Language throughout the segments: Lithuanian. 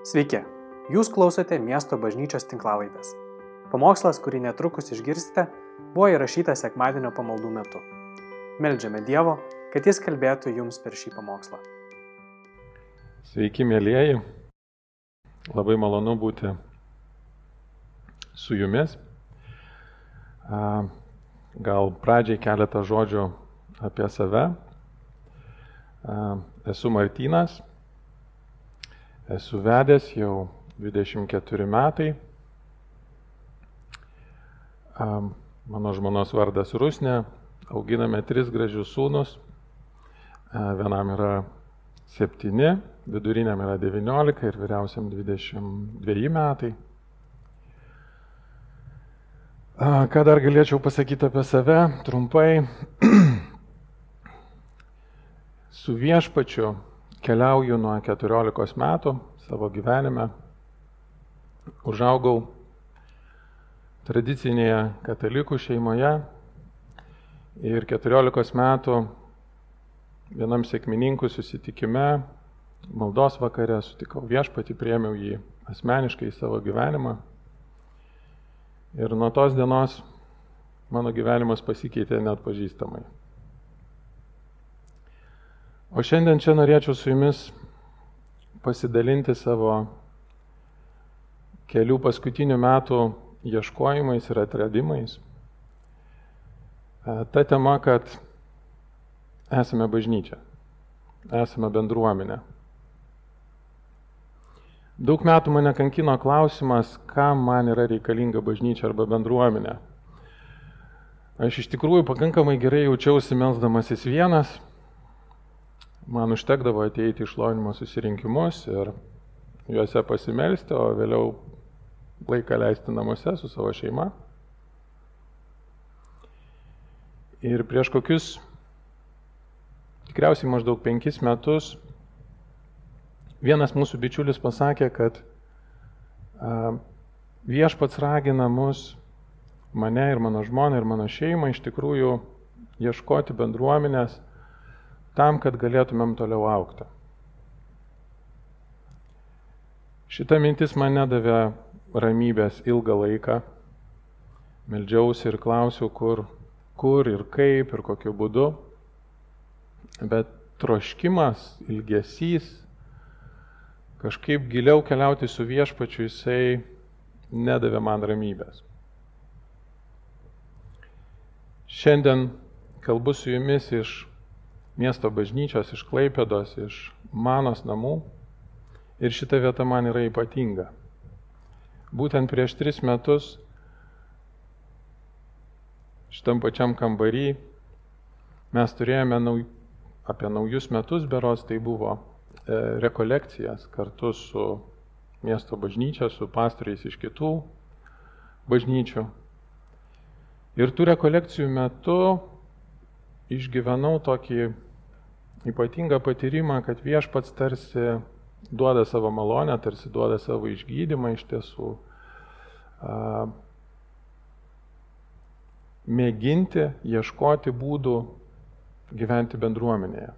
Sveiki, jūs klausote miesto bažnyčios tinklavaitės. Pamokslas, kurį netrukus išgirsite, buvo įrašytas sekmadienio pamaldų metu. Meldžiame Dievo, kad Jis kalbėtų jums per šį pamokslą. Sveiki, mėlyjeji. Labai malonu būti su jumis. Gal pradžiai keletą žodžių apie save. Esu Martynas, esu vedęs jau 24 metai. Mano žmonos vardas Rusne, auginame tris gražius sūnus. Vienam yra 7, viduriniam yra 19 ir vyriausiam 22 metai. Ką dar galėčiau pasakyti apie save trumpai? Su viešpačiu keliauju nuo 14 metų savo gyvenime. Užaugau tradicinėje katalikų šeimoje ir 14 metų vienam sėkmininkų susitikime, maldos vakare sutikau viešpatį, priemiau jį asmeniškai į savo gyvenimą. Ir nuo tos dienos mano gyvenimas pasikeitė net pažįstamai. O šiandien čia norėčiau su jumis pasidalinti savo kelių paskutinių metų ieškojimais ir atradimais. Ta tema, kad esame bažnyčia, esame bendruomenė. Daug metų mane kankino klausimas, kam man yra reikalinga bažnyčia arba bendruomenė. Aš iš tikrųjų pakankamai gerai jaučiausi melsdamasis vienas, man užtekdavo ateiti iš lovinimo susirinkimus ir juose pasimelsti, o vėliau laiką leisti namuose su savo šeima. Ir prieš kokius tikriausiai maždaug penkis metus vienas mūsų bičiulis pasakė, kad a, viešpats ragina mus, mane ir mano žmoną ir mano šeimą iš tikrųjų ieškoti bendruomenės, tam, kad galėtumėm toliau aukti. Šita mintis man nedavė ramybės ilgą laiką. Meldžiausi ir klausiau, kur, kur ir kaip ir kokiu būdu. Bet troškimas, ilgesys, kažkaip giliau keliauti su viešpačiu, jisai nedavė man ramybės. Šiandien kalbu su jumis iš miesto bažnyčios, iš Klaipėdos, iš manos namų. Ir šita vieta man yra ypatinga. Būtent prieš tris metus šitam pačiam kambarį mes turėjome nauj, apie naujus metus beros, tai buvo e, rekolekcijas kartu su miesto bažnyčia, su pastoriais iš kitų bažnyčių. Ir tų rekolekcijų metu išgyvenau tokį ypatingą patyrimą, kad viešpats tarsi duoda savo malonę, tarsi duoda savo išgydymą iš tiesų. A, mėginti ieškoti būdų gyventi bendruomenėje.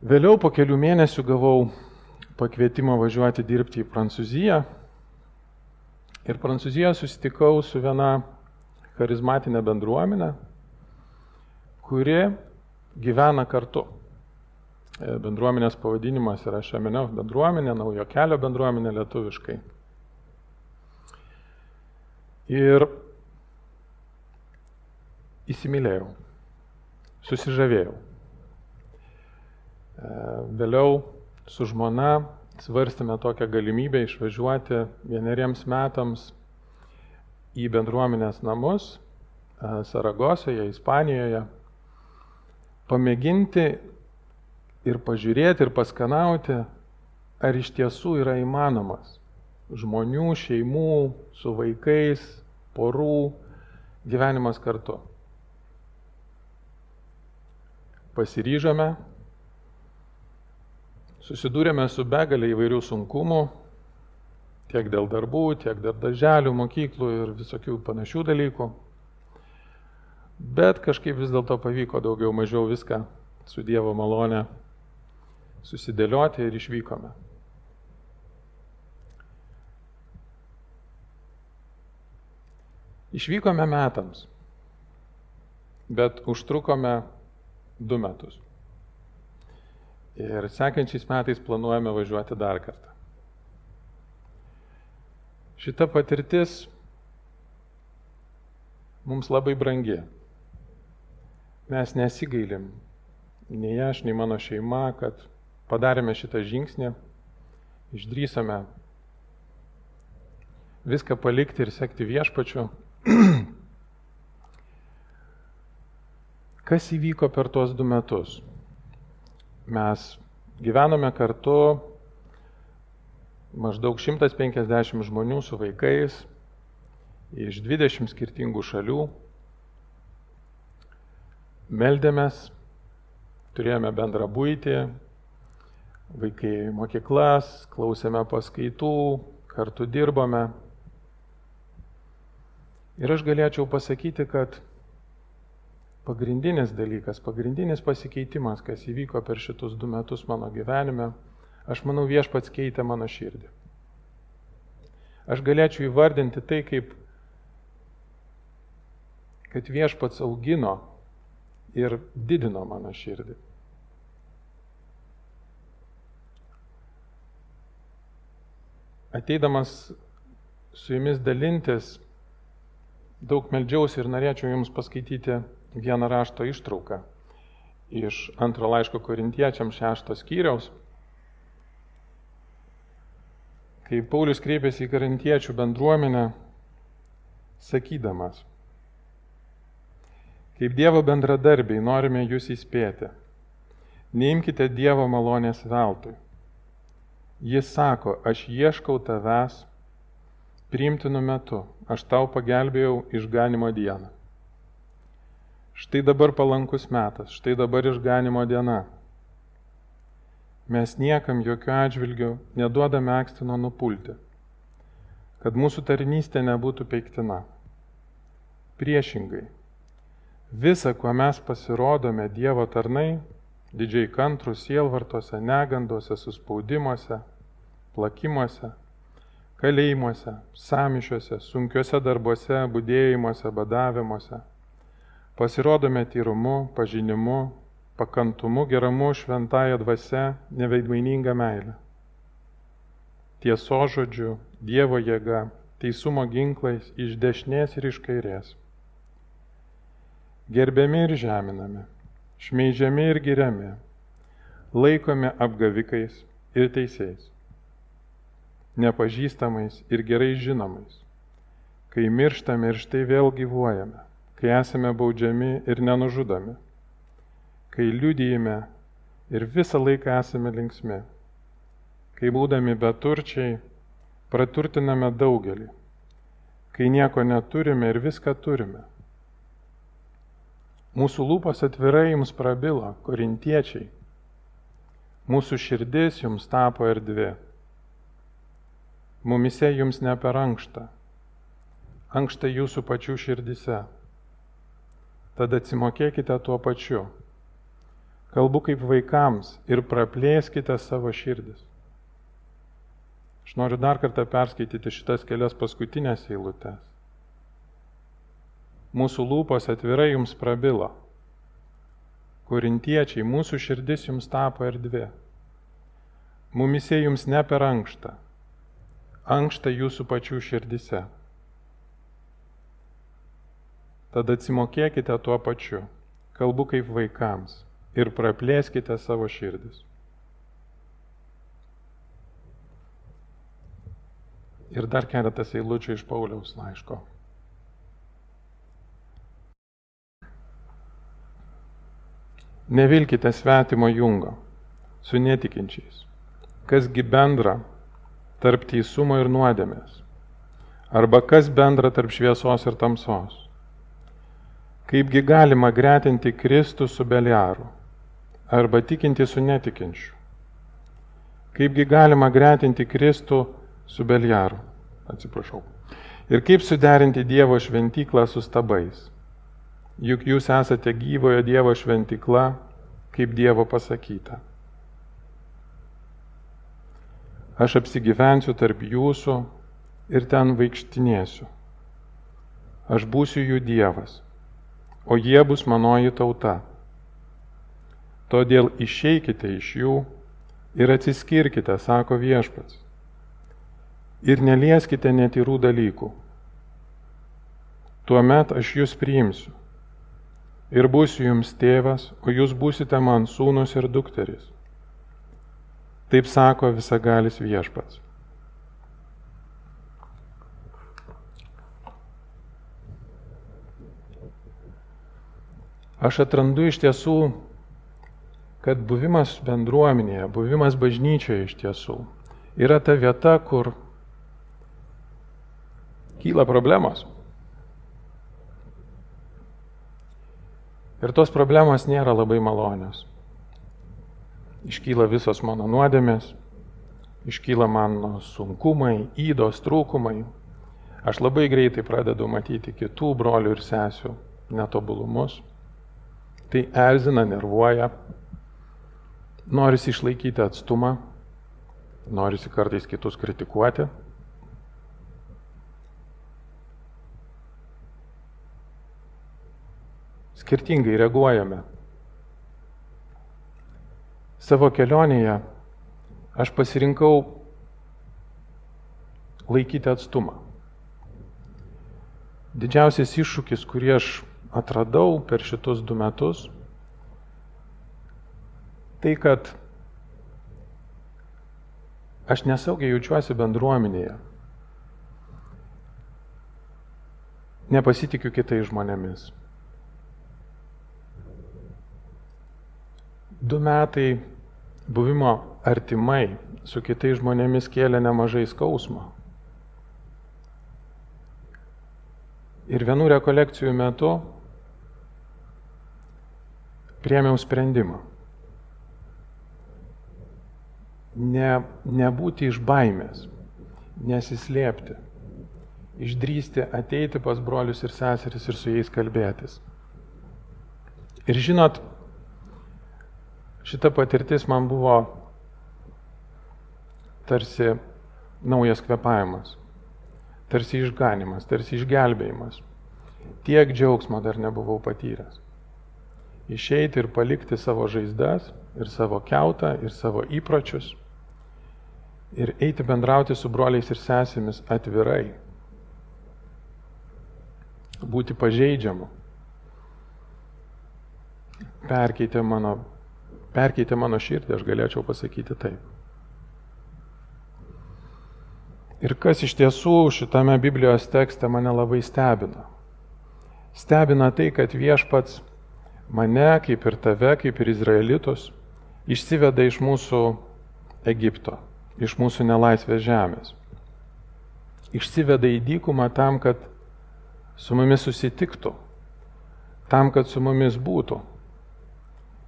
Vėliau po kelių mėnesių gavau pakvietimą važiuoti dirbti į Prancūziją. Ir Prancūzijoje susitikau su viena charizmatinė bendruomenė, kuri gyvena kartu. E, bendruomenės pavadinimas yra Šemeniaus bendruomenė, naujo kelio bendruomenė lietuviškai. Ir įsimylėjau, susižavėjau. E, vėliau su žmona svarstėme tokią galimybę išvažiuoti vieneriems metams į bendruomenės namus e, Saragosoje, Ispanijoje pamėginti ir pažiūrėti ir paskanauti, ar iš tiesų yra įmanomas žmonių, šeimų, su vaikais, porų gyvenimas kartu. Pasiryžome, susidūrėme su begalė įvairių sunkumų, tiek dėl darbų, tiek dėl darželių, mokyklų ir visokių panašių dalykų. Bet kažkaip vis dėlto pavyko daugiau mažiau viską su Dievo malone susidėlioti ir išvykome. Išvykome metams, bet užtrukome du metus. Ir sekančiais metais planuojame važiuoti dar kartą. Šita patirtis mums labai brangi. Mes nesigailim, nei aš, nei mano šeima, kad padarėme šitą žingsnį, išdrysome viską palikti ir sekti viešpačiu. Kas įvyko per tuos du metus? Mes gyvenome kartu maždaug 150 žmonių su vaikais iš 20 skirtingų šalių. Meldėmės, turėjome bendrą būtį, vaikai mokyklas, klausėme paskaitų, kartu dirbome. Ir aš galėčiau pasakyti, kad pagrindinis dalykas, pagrindinis pasikeitimas, kas įvyko per šitus du metus mano gyvenime, aš manau viešpats keitė mano širdį. Aš galėčiau įvardinti tai kaip, kad viešpats augino ir didino mano širdį. Ateidamas su jumis dalintis, daug meldžiausi ir norėčiau jums paskaityti vieną rašto ištrauką iš antro laiško korintiečiam šešto skyriaus. Kai Paulius kreipėsi į karantiečių bendruomenę, sakydamas, kaip Dievo bendradarbiai norime jūs įspėti, neimkite Dievo malonės veltui. Jis sako, aš ieškau tavęs priimtinu metu, aš tau pagelbėjau išganimo dieną. Štai dabar palankus metas, štai dabar išganimo diena mes niekam jokių atžvilgių neduodame akstino nupulti, kad mūsų tarnystė nebūtų peiktina. Priešingai, visa, kuo mes pasirodome Dievo tarnai, didžiai kantrus sielvartose, negandose, suspaudimuose, plakimuose, kalėjimuose, samišiuose, sunkiuose darbuose, būdėjimuose, badavimuose, pasirodome tyrumu, pažinimu, pakantumu, geramu, šventąją dvasę, neveidmaininga meilė. Tieso žodžiu, Dievo jėga, teisumo ginklais iš dešinės ir iš kairės. Gerbiami ir žeminami, šmeižiami ir giriami, laikomi apgavikais ir teisėjais, nepažįstamais ir gerai žinomais, kai mirštame ir štai vėl gyvuojame, kai esame baudžiami ir nenužudomi kai liudijime ir visą laiką esame linksmi, kai būdami beturčiai praturtiname daugelį, kai nieko neturime ir viską turime. Mūsų lūpos atvirai jums prabilo, korintiečiai, mūsų širdis jums tapo erdvė, mumise jums ne per ankštą, ankšta jūsų pačių širdise. Tada atsimokėkite tuo pačiu Kalbu kaip vaikams ir praplėskite savo širdis. Aš noriu dar kartą perskaityti šitas kelias paskutinės eilutes. Mūsų lūpos atvirai jums prabilo. Korintiečiai, mūsų širdis jums tapo erdvė. Mumise jums ne per ankštą. Ankšta jūsų pačių širdise. Tada atsimokėkite tuo pačiu. Kalbu kaip vaikams ir praplėskite savo širdis. Ir dar keletas eilučių iš Pauliaus laiško. Nevilkite svetimo jungo su netikinčiais. Kasgi bendra tarp teisumo ir nuodėmės? Arba kas bendra tarp šviesos ir tamsos? Kaipgi galima gretinti Kristų su Beliaru? arba tikinti su netikinčiu. Kaipgi galima gretinti Kristų su Beljaru? Atsiprašau. Ir kaip suderinti Dievo šventyklą su stabais? Juk jūs esate gyvojo Dievo šventykla, kaip Dievo pasakyta. aš apsigyvensiu tarp jūsų ir ten vaikštinėsiu. Aš būsiu jų dievas, o jie bus manoji tauta. Todėl išeikite iš jų ir atsiskirkite, sako viešpats. Ir nelieskite netyrų dalykų. Tuomet aš jūs priimsiu. Ir būsiu jums tėvas, o jūs būsite man sūnus ir dukteris. Taip sako visagalis viešpats. Aš atrandu iš tiesų, kad buvimas bendruomenėje, buvimas bažnyčioje iš tiesų yra ta vieta, kur kyla problemos. Ir tos problemos nėra labai malonios iškyla visos mano nuodėmės, iškyla mano sunkumai, įdos trūkumai. Aš labai greitai pradedu matyti kitų brolių ir sesių netobulumus. Tai erzina, nervuoja. Norisi išlaikyti atstumą, norisi kartais kitus kritikuoti. Skirtingai reaguojame Savo kelionėje aš pasirinkau laikyti atstumą. Didžiausias iššūkis, kurį aš atradau per šitus du metus, tai kad aš nesaugiai jaučiuosi bendruomenėje. Nepasitikiu kitais žmonėmis. Du metai buvimo artimai su kitais žmonėmis kėlė nemažai skausmo. Ir vienų rekolekcijų metu priemiau sprendimą. Ne, nebūti iš baimės, nesislėpti, išdrysti ateiti pas brolius ir seseris ir su jais kalbėtis. Ir žinot, Šita patirtis man buvo tarsi naujas kvepavimas, tarsi išganimas, tarsi išgelbėjimas. Tiek džiaugsmo dar nebuvau patyręs. Išeiti ir palikti savo žaizdas, ir savo keutą, ir savo įpročius, ir eiti bendrauti su broliais ir sesėmis atvirai, būti pažeidžiamu, perkeitė mano perkeitė mano širdį, aš galėčiau pasakyti taip. Ir kas iš tiesų šitame Biblijos tekste mane labai stebina. Stebina tai, kad viešpats mane, kaip ir tave, kaip ir izraelitus, išsiveda iš mūsų Egipto, iš mūsų nelaisvės žemės. Išsiveda į dykumą tam, kad su mumis susitiktų, tam, kad su mumis būtų,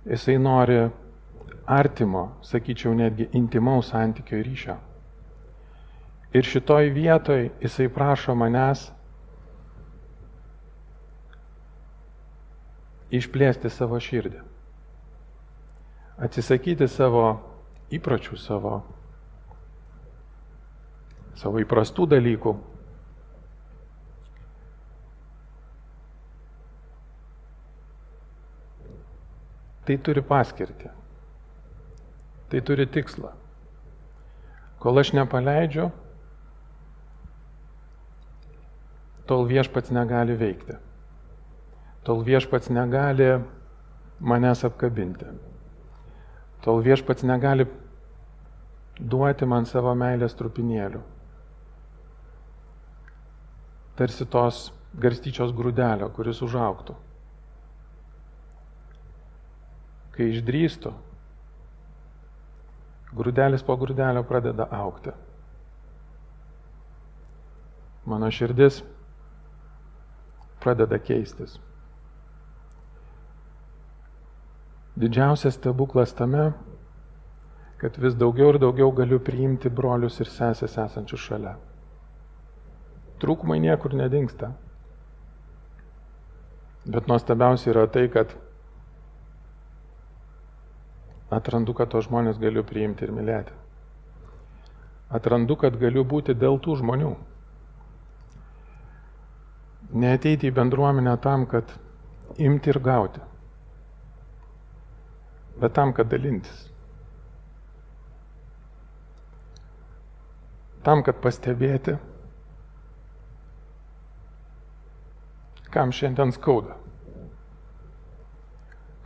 Jisai nori artimo, sakyčiau, netgi intimaus santykio ryšio. Ir šitoj vietoj jisai prašo manęs išplėsti savo širdį. Atsisakyti savo įpročių, savo, savo įprastų dalykų Tai turi paskirti. Tai turi tikslą. Kol aš nepaleidžiu, tol viešpats negali veikti. Tol viešpats negali manęs apkabinti. Tol viešpats negali duoti man savo meilės trupinėlių. Tarsi tos garstyčios grūdelio, kuris užauktų. Kai išdrįstu, grūdelis po grūdelio pradeda aukti. Mano širdis pradeda keistis. Didžiausias stebuklas tame, kad vis daugiau ir daugiau galiu priimti brolius ir sesės esančius šalia. Trūkumai niekur nedingsta. Bet nuostabiausia yra tai, kad atrandu, kad tos žmonės galiu priimti ir mylėti. Atrandu, kad galiu būti dėl tų žmonių. Neateiti į bendruomenę tam, kad imti ir gauti, bet tam, kad dalintis. Tam, kad pastebėti, kam šiandien skauda,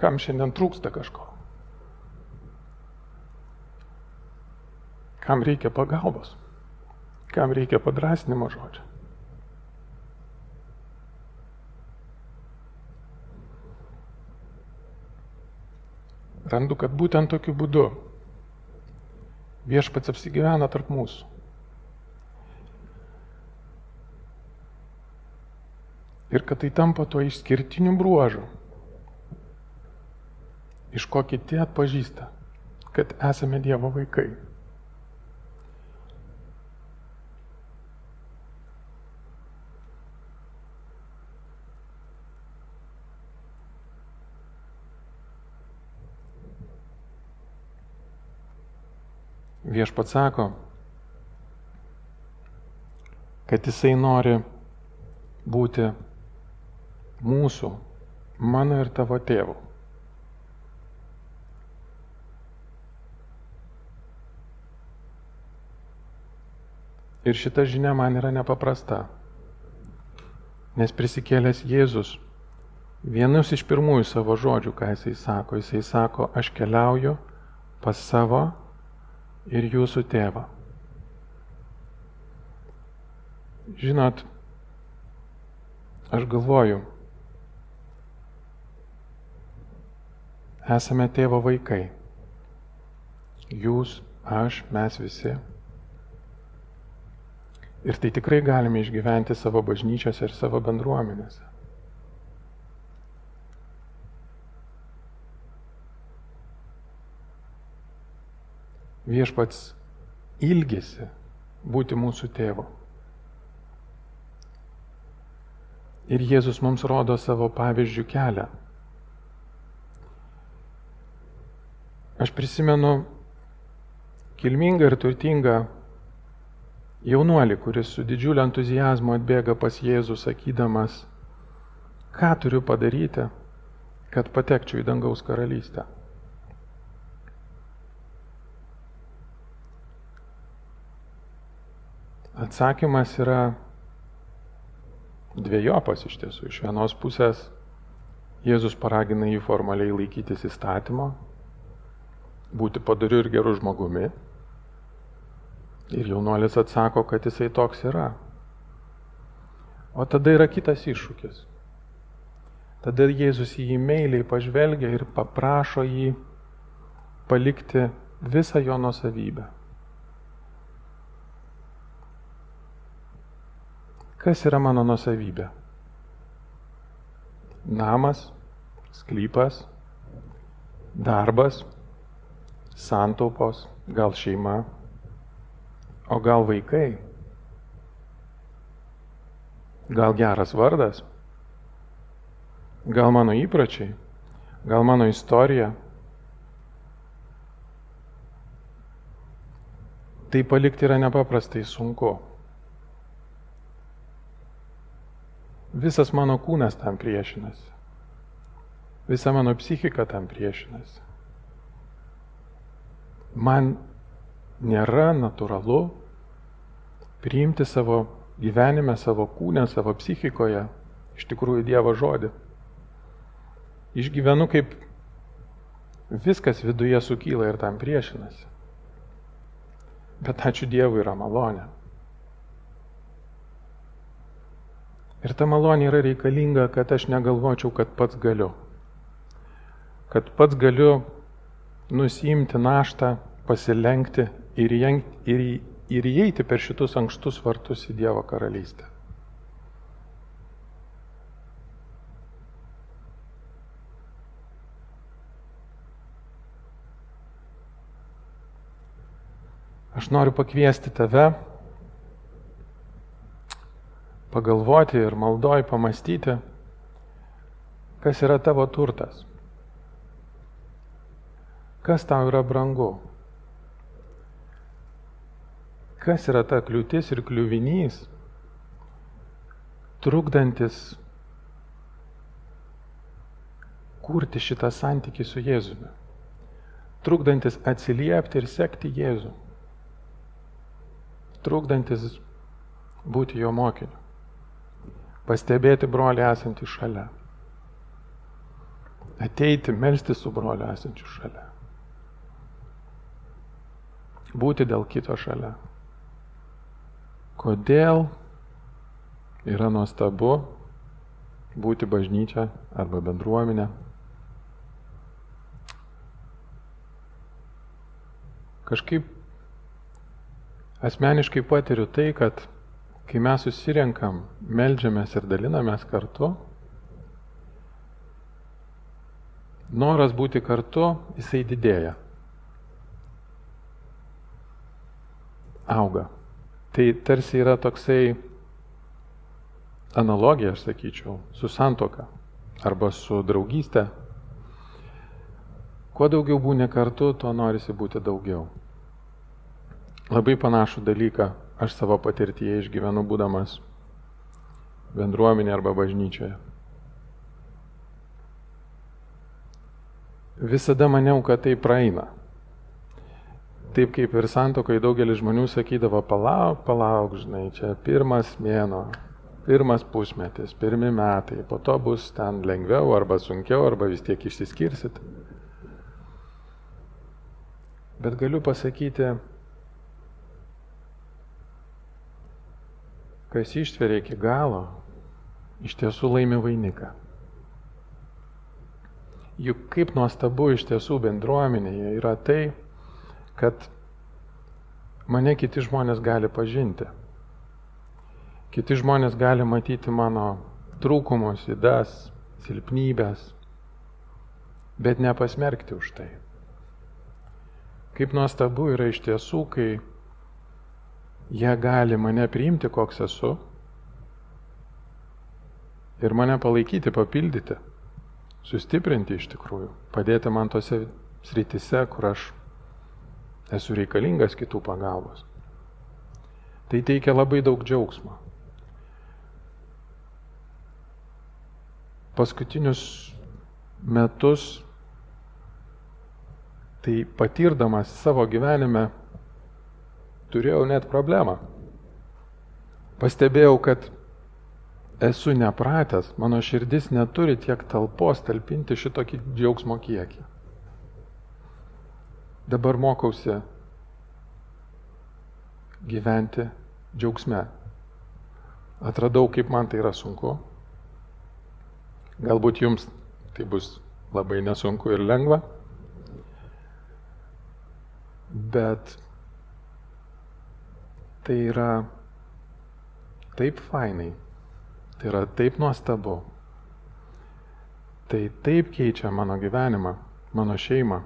kam šiandien trūksta kažko, kam reikia pagalbos, kam reikia padrasnimo žodžio. Randu, kad būtent tokiu būdu viešpats apsigyvena tarp mūsų. Ir kad tai tampa tuo išskirtiniu bruožu, iš ko kiti atpažįsta, kad esame Dievo vaikai. Viešpats sako, kad jisai nori būti mūsų, mano ir tavo tėvų. Ir šita žinia man yra nepaprasta, nes prisikėlęs Jėzus vienus iš pirmųjų savo žodžių, ką jisai sako, jisai sako, aš keliauju pas savo ir jūsų tėvą. Žinot, aš galvoju, esame tėvo vaikai. Jūs, aš, mes visi. Ir tai tikrai galime išgyventi savo bažnyčiose ir savo bendruomenėse. Viešpats ilgisi būti mūsų tėvu. Ir Jėzus mums rodo savo pavyzdžių kelią. Aš prisimenu kilmingą ir turtingą jaunuolį, kuris su didžiuliu entuzijazmu atbėga pas Jėzų sakydamas, ką turiu padaryti, kad patekčiau į dangaus karalystę. Atsakymas yra dviejopas iš tiesų. Iš vienos pusės Jėzus paragina jį formaliai laikytis įstatymo, būti padariu ir geru žmogumi. Ir jaunuolis atsako, kad jisai toks yra. O tada yra kitas iššūkis. Tada Jėzus į jį meiliai pažvelgia ir paprašo jį palikti visą jo nusavybę. Kas yra mano nusavybė? Namas, sklypas, darbas, santaupos, gal šeima, o gal vaikai, gal geras vardas, gal mano įpročiai, gal mano istorija. Tai palikti yra nepaprastai sunku. Visas mano kūnas tam priešinasi. Visa mano psichika tam priešinasi. Man nėra natūralu priimti savo gyvenime, savo kūne, savo psichikoje iš tikrųjų Dievo žodį. Išgyvenu kaip viskas viduje sukyla ir tam priešinasi. Bet ačiū Dievui yra malonė. Ir ta malonė yra reikalinga, kad aš negalvočiau, kad pats galiu. Kad pats galiu nusimti naštą, pasilenkti ir, ir, ir įeiti per šitus ankštus vartus į Dievo karalystę. Aš noriu pakviesti tave pagalvoti ir maldoj pamastyti, kas yra tavo turtas, kas tau yra brangu, kas yra ta kliūtis ir kliuvinys, trukdantis kurti šitą santykį su Jėzumi, trukdantis atsiliepti ir sekti Jėzų, trukdantis būti jo mokiniu, pastebėti brolį esantį šalia, ateiti, melsti su broliu esančiu šalia, būti dėl kito šalia. Kodėl yra nuostabu būti bažnyčia arba bendruomenė? Kažkaip asmeniškai patiriu tai, kad kai mes susirenkam, melžiamės ir dalinamės kartu, noras būti kartu, jisai didėja. Auga. Tai tarsi yra toksai analogija, aš sakyčiau, su santoka arba su draugystė. Kuo daugiau būni kartu, tuo norisi būti daugiau. Labai panašų dalyką aš savo patirtyje išgyvenu būdamas bendruomenė arba bažnyčioje. Visada maniau, kad tai praeina. Taip kaip ir santokai daugelis žmonių sakydavo, palauk, palauk, žinai, čia pirmas mėno, pirmas pusmetis, pirmi metai, po to bus ten lengviau arba sunkiau, arba vis tiek išsiskirsit. Bet galiu pasakyti, kas ištveria iki galo, iš tiesų laimi vainiką. Juk kaip nuostabu iš tiesų bendruomenėje yra tai, kad mane kiti žmonės gali pažinti. Kiti žmonės gali matyti mano trūkumus, įdas, silpnybės, bet nepasmerkti už tai. Kaip nuostabu yra iš tiesų, kai jie gali mane priimti, koks esu ir mane palaikyti, papildyti, sustiprinti iš tikrųjų, padėti man tose sritise, kur aš esu reikalingas kitų pagalbos. Tai teikia labai daug džiaugsmo. Paskutinius metus, tai patirdamas savo gyvenime turėjau net problemą. Pastebėjau, kad esu nepratęs, mano širdis neturi tiek talpos talpinti šitokį džiaugsmo kiekį. Dabar mokausi gyventi džiaugsme. Atradau, kaip man tai yra sunku. Galbūt jums tai bus labai nesunku ir lengva. Bet tai yra taip fainai, tai yra taip nuostabu, tai taip keičia mano gyvenimą, mano šeimą,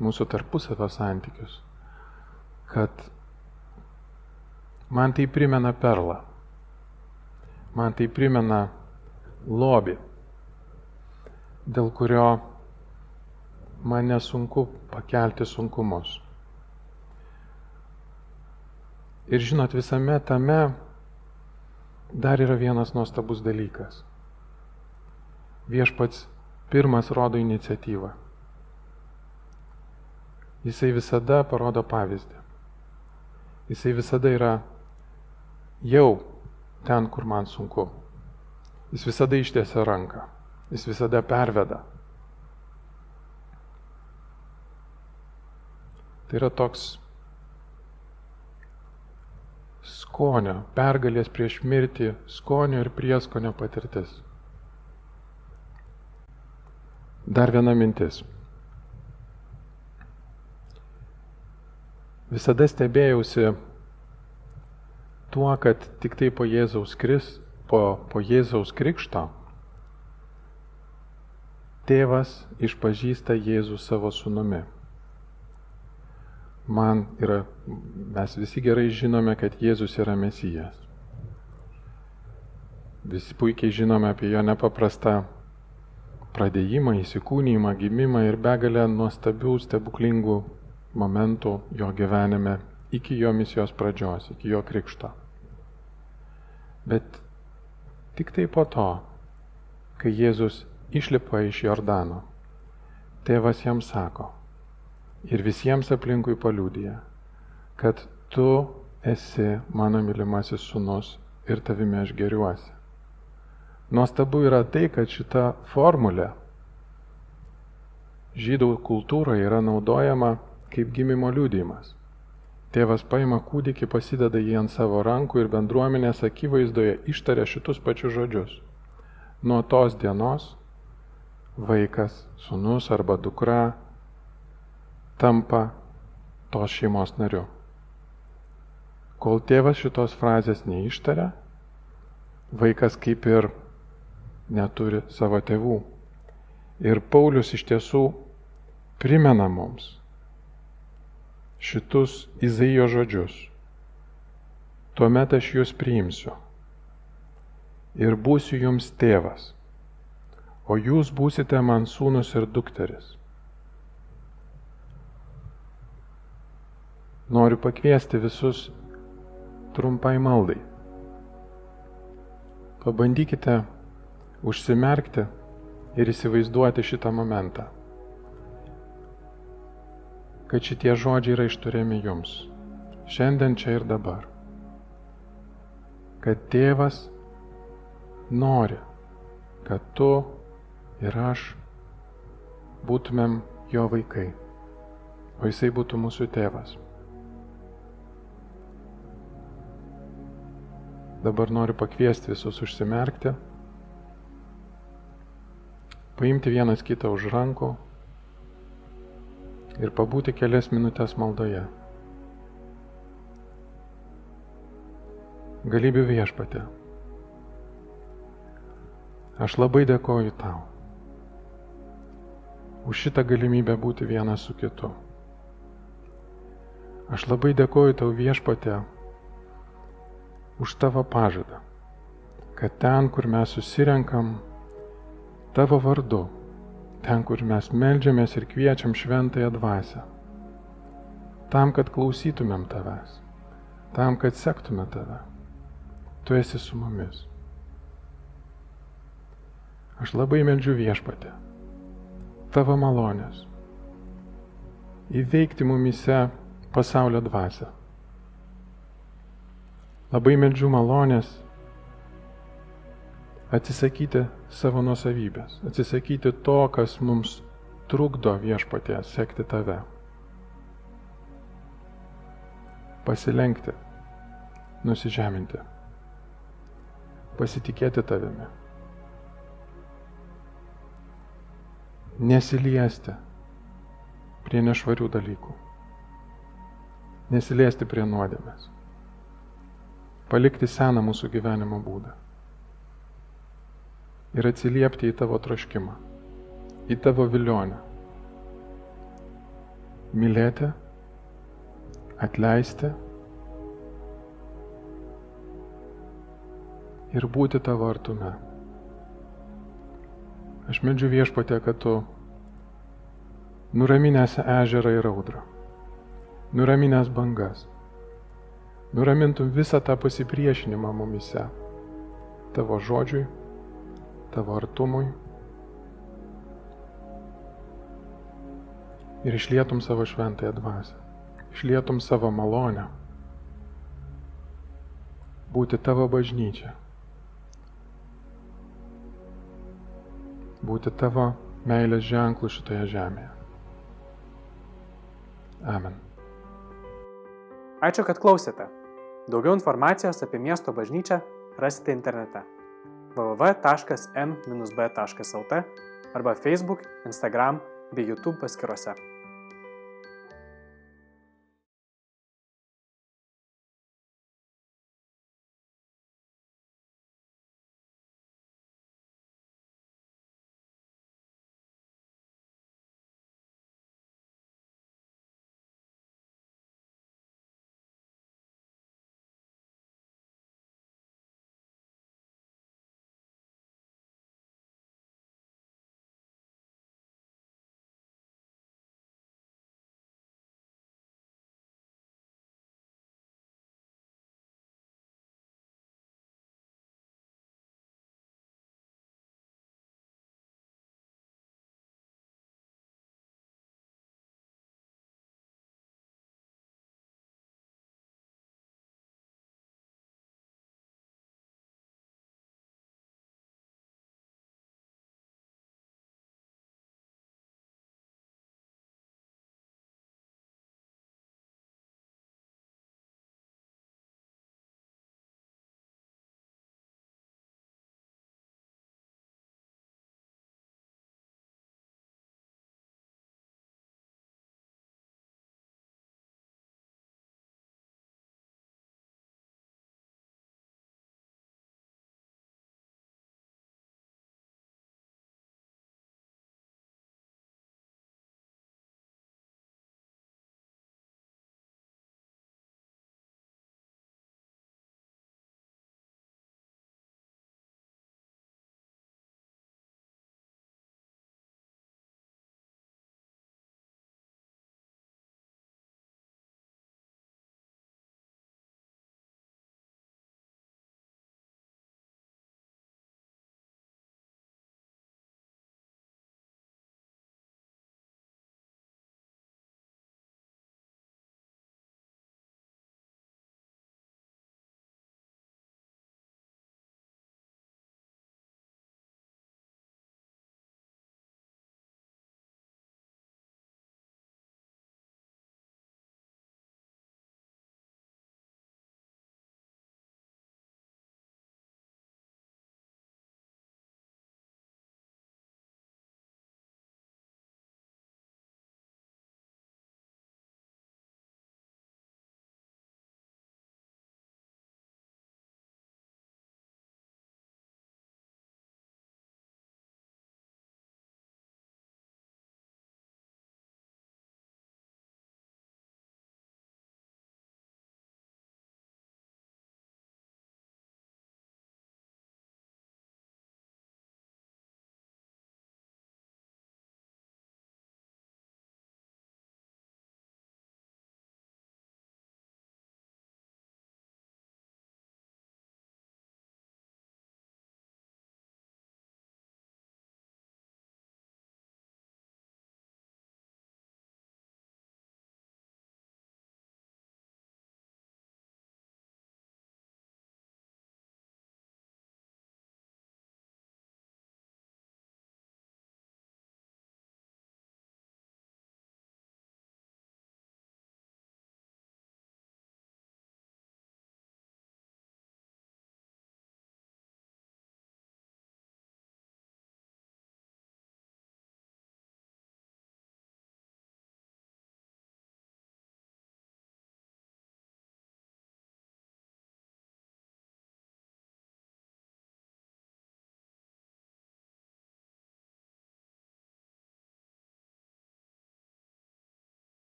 mūsų tarpusavio santykius, kad man tai primena perlą, man tai primena lobį, dėl kurio man nesunku pakelti sunkumus. Ir žinot, visame tame dar yra vienas nuostabus dalykas. Viešpats pirmas rodo iniciatyvą. Jisai visada parodo pavyzdį. Jisai visada yra jau ten, kur man sunku. Jis visada ištiesia ranką. Jis visada perveda. Tai yra toks skonio, pergalės prieš mirtį, skonio ir prieskonio patirtis. Dar viena mintis. Visada stebėjausi tuo, kad tik tai po Jėzaus, kris, po, po Jėzaus krikšto tėvas išpažįsta Jėzų savo sunumi man yra, mes visi gerai žinome, kad Jėzus yra Mesijas. Visi puikiai žinome apie jo nepaprastą pradėjimą, įsikūnymą, gimimą ir begalę nuostabių, stebuklingų momentų jo gyvenime iki jo misijos pradžios, iki jo krikšto. Bet tik tai po to, kai Jėzus išlipa iš Jordano, tėvas jam sako ir visiems aplinkui paliūdija, kad tu esi mano mylimasis sunus ir tavimi aš geriuosi. Nuostabu yra tai, kad šita formulė žydų kultūroje yra naudojama kaip gimimo liūdėjimas. Tėvas paima kūdikį, pasideda jį ant savo rankų ir bendruomenės akivaizdoje ištaria šitus pačius žodžius. Nuo tos dienos vaikas, sunus arba dukra tampa tos šeimos nariu. Kol tėvas šitos frazės neištaria, vaikas kaip ir neturi savo tėvų. Ir Paulius iš tiesų primena mums šitus Izaijo žodžius. Tuomet aš jūs priimsiu ir būsiu jums tėvas, o jūs būsite man sūnus ir dukteris. Noriu pakviesti visus trumpai maldai. Pabandykite užsimerkti ir įsivaizduoti šitą momentą. Kad šitie žodžiai yra išturiami jums. Šiandien čia ir dabar. Kad tėvas nori, kad tu ir aš būtumėm jo vaikai, o jisai būtų mūsų tėvas. Dabar noriu pakviesti visus užsimerkti paimti vienas kitą už rankų ir pabūti kelias minutės maldoje. Galybių viešpatė. Aš labai dėkoju tau už šitą galimybę būti vienas su kitu. Aš labai dėkoju tau viešpatė už tavo pažadą, kad ten, kur mes susirenkam, tavo vardu, ten, kur mes melžiamės ir kviečiam šventąją dvasę, tam, kad klausytumėm tavęs, tam, kad sektume tave. Tu esi su mumis. Aš labai meldžiu viešpatę, tavo malonės, įveikti mumise pasaulio dvasę. Labai meldžiu malonės atsisakyti savo nusavybės, atsisakyti to, kas mums trukdo viešpatė sekti tave. Pasilenkti, nusižeminti, pasitikėti tavimi. Nesiliesti prie nešvarių dalykų. Nesiliesti prie nuodėmės. Palikti seną mūsų gyvenimo būdą ir atsiliepti į tavo troškimą, į tavo vilionę. Mylėti, atleisti ir būti tavo artume. Aš medžiu viešpatė, kad tu nuraminęs ežerą ir audrą, nuraminęs bangas, nuramintum visą tą pasipriešinimą mumise, tavo žodžiui tavo artumui ir išlietum savo šventąją dvasę, išlietum savo malonę, būti tavo bažnyčia, būti tavo meilės ženklų šitoje žemėje. Amen. Ačiū, kad klausėte. Daugiau informacijos apie miesto bažnyčią rasite internete www.m-b.lt arba Facebook, Instagram bei YouTube paskyrose.